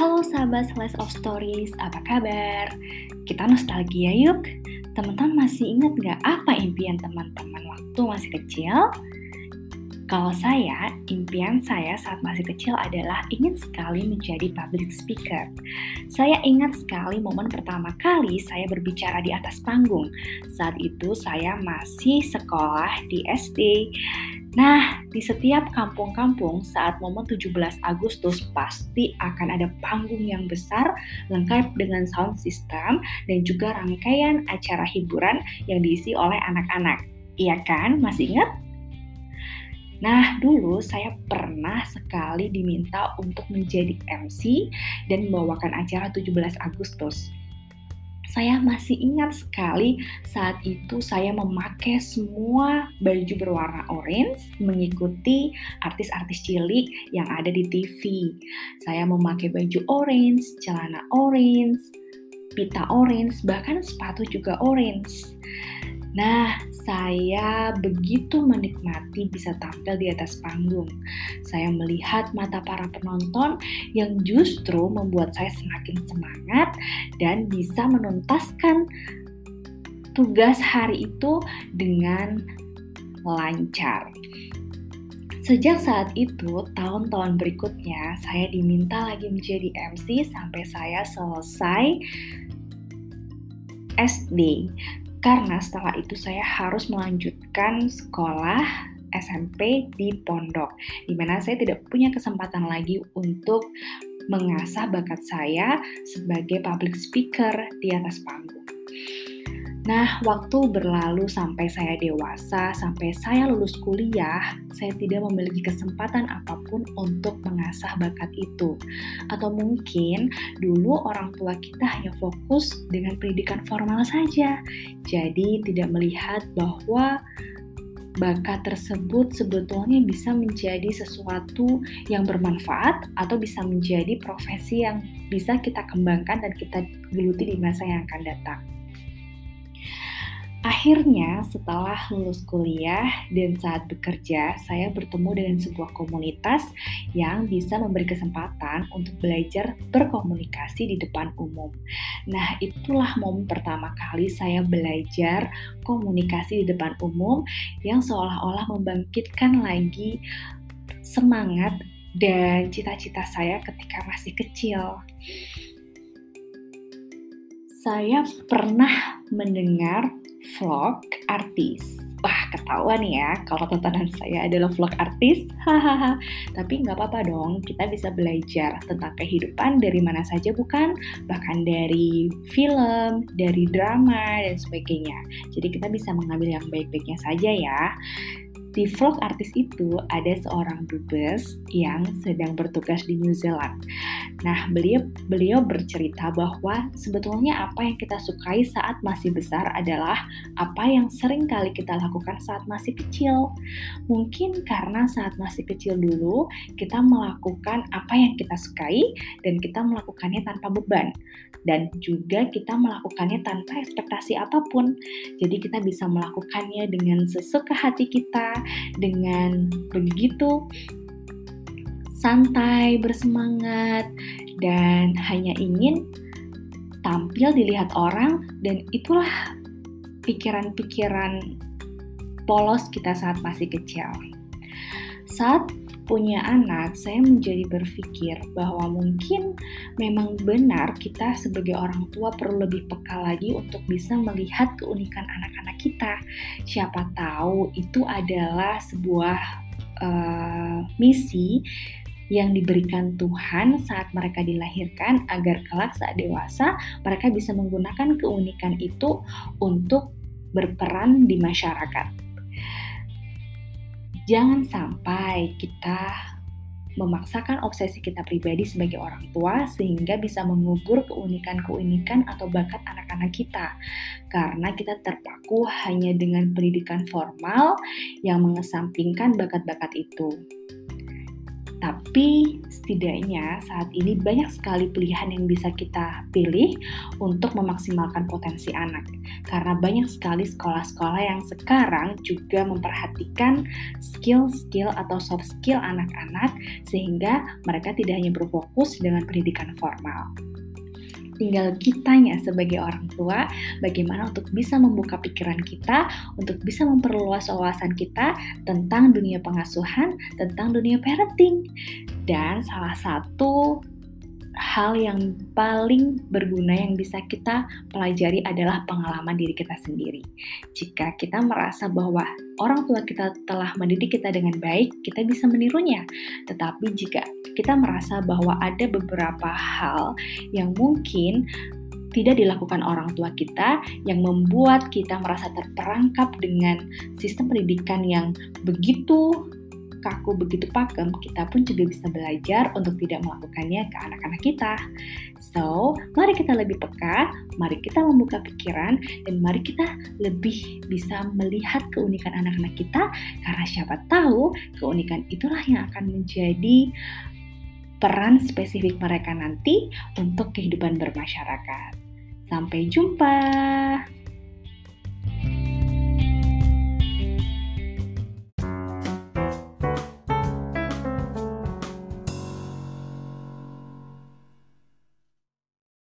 Halo sahabat Slice of Stories, apa kabar? Kita nostalgia yuk. Teman-teman masih ingat gak apa impian teman-teman waktu masih kecil? Kalau saya, impian saya saat masih kecil adalah ingin sekali menjadi public speaker. Saya ingat sekali momen pertama kali saya berbicara di atas panggung. Saat itu saya masih sekolah di SD. Nah, di setiap kampung-kampung saat momen 17 Agustus pasti akan ada panggung yang besar lengkap dengan sound system dan juga rangkaian acara hiburan yang diisi oleh anak-anak. Iya kan? Masih ingat? Nah, dulu saya pernah sekali diminta untuk menjadi MC dan membawakan acara 17 Agustus. Saya masih ingat sekali saat itu saya memakai semua baju berwarna orange mengikuti artis-artis cilik yang ada di TV. Saya memakai baju orange, celana orange, pita orange, bahkan sepatu juga orange. Nah, saya begitu menikmati bisa tampil di atas panggung. Saya melihat mata para penonton yang justru membuat saya semakin semangat dan bisa menuntaskan tugas hari itu dengan lancar. Sejak saat itu, tahun-tahun berikutnya, saya diminta lagi menjadi MC sampai saya selesai SD karena setelah itu saya harus melanjutkan sekolah SMP di pondok, di mana saya tidak punya kesempatan lagi untuk mengasah bakat saya sebagai public speaker di atas panggung. Nah, waktu berlalu sampai saya dewasa, sampai saya lulus kuliah, saya tidak memiliki kesempatan apa pun untuk mengasah bakat itu. Atau mungkin dulu orang tua kita hanya fokus dengan pendidikan formal saja. Jadi tidak melihat bahwa bakat tersebut sebetulnya bisa menjadi sesuatu yang bermanfaat atau bisa menjadi profesi yang bisa kita kembangkan dan kita geluti di masa yang akan datang. Akhirnya, setelah lulus kuliah dan saat bekerja, saya bertemu dengan sebuah komunitas yang bisa memberi kesempatan untuk belajar berkomunikasi di depan umum. Nah, itulah momen pertama kali saya belajar komunikasi di depan umum yang seolah-olah membangkitkan lagi semangat dan cita-cita saya ketika masih kecil. Saya pernah mendengar vlog artis. Wah, ketahuan ya kalau tontonan saya adalah vlog artis. Hahaha. Tapi nggak apa-apa dong, kita bisa belajar tentang kehidupan dari mana saja bukan? Bahkan dari film, dari drama, dan sebagainya. Jadi kita bisa mengambil yang baik-baiknya saja ya. Di vlog artis itu ada seorang dubes yang sedang bertugas di New Zealand. Nah, beliau beliau bercerita bahwa sebetulnya apa yang kita sukai saat masih besar adalah apa yang sering kali kita lakukan saat masih kecil. Mungkin karena saat masih kecil dulu kita melakukan apa yang kita sukai dan kita melakukannya tanpa beban dan juga kita melakukannya tanpa ekspektasi apa pun. Jadi kita bisa melakukannya dengan sesuka hati kita dengan begitu santai, bersemangat, dan hanya ingin tampil dilihat orang dan itulah pikiran-pikiran polos kita saat masih kecil. Saat punya anak, saya menjadi berpikir bahwa mungkin memang benar kita sebagai orang tua perlu lebih peka lagi untuk bisa melihat keunikan anak-anak kita. Siapa tahu itu adalah sebuah uh, misi yang diberikan Tuhan saat mereka dilahirkan agar kelak saat dewasa mereka bisa menggunakan keunikan itu untuk berperan di masyarakat. Jangan sampai kita memaksakan obsesi kita pribadi sebagai orang tua sehingga bisa mengubur keunikan-keunikan atau bakat anak-anak kita karena kita terpaku hanya dengan pendidikan formal yang mengesampingkan bakat-bakat itu. Tapi setidaknya saat ini banyak sekali pilihan yang bisa kita pilih untuk memaksimalkan potensi anak. Karena banyak sekali sekolah-sekolah yang sekarang juga memperhatikan skill-skill atau soft skill anak-anak sehingga mereka tidak hanya berfokus dengan pendidikan formal tinggal kitanya sebagai orang tua bagaimana untuk bisa membuka pikiran kita, untuk bisa memperluas wawasan kita tentang dunia pengasuhan, tentang dunia parenting. Dan salah satu hal yang paling berguna yang bisa kita pelajari adalah pengalaman diri kita sendiri. Jika kita merasa bahwa orang tua kita telah mendidik kita dengan baik, kita bisa menirunya. Tetapi jika kita merasa bahwa ada beberapa hal yang mungkin tidak dilakukan orang tua kita yang membuat kita merasa terperangkap dengan sistem pendidikan yang begitu kaku begitu pakem, kita pun juga bisa belajar untuk tidak melakukannya ke anak-anak kita. So, mari kita lebih peka, mari kita membuka pikiran, dan mari kita lebih bisa melihat keunikan anak-anak kita, karena siapa tahu keunikan itulah yang akan menjadi peran spesifik mereka nanti untuk kehidupan bermasyarakat. Sampai jumpa.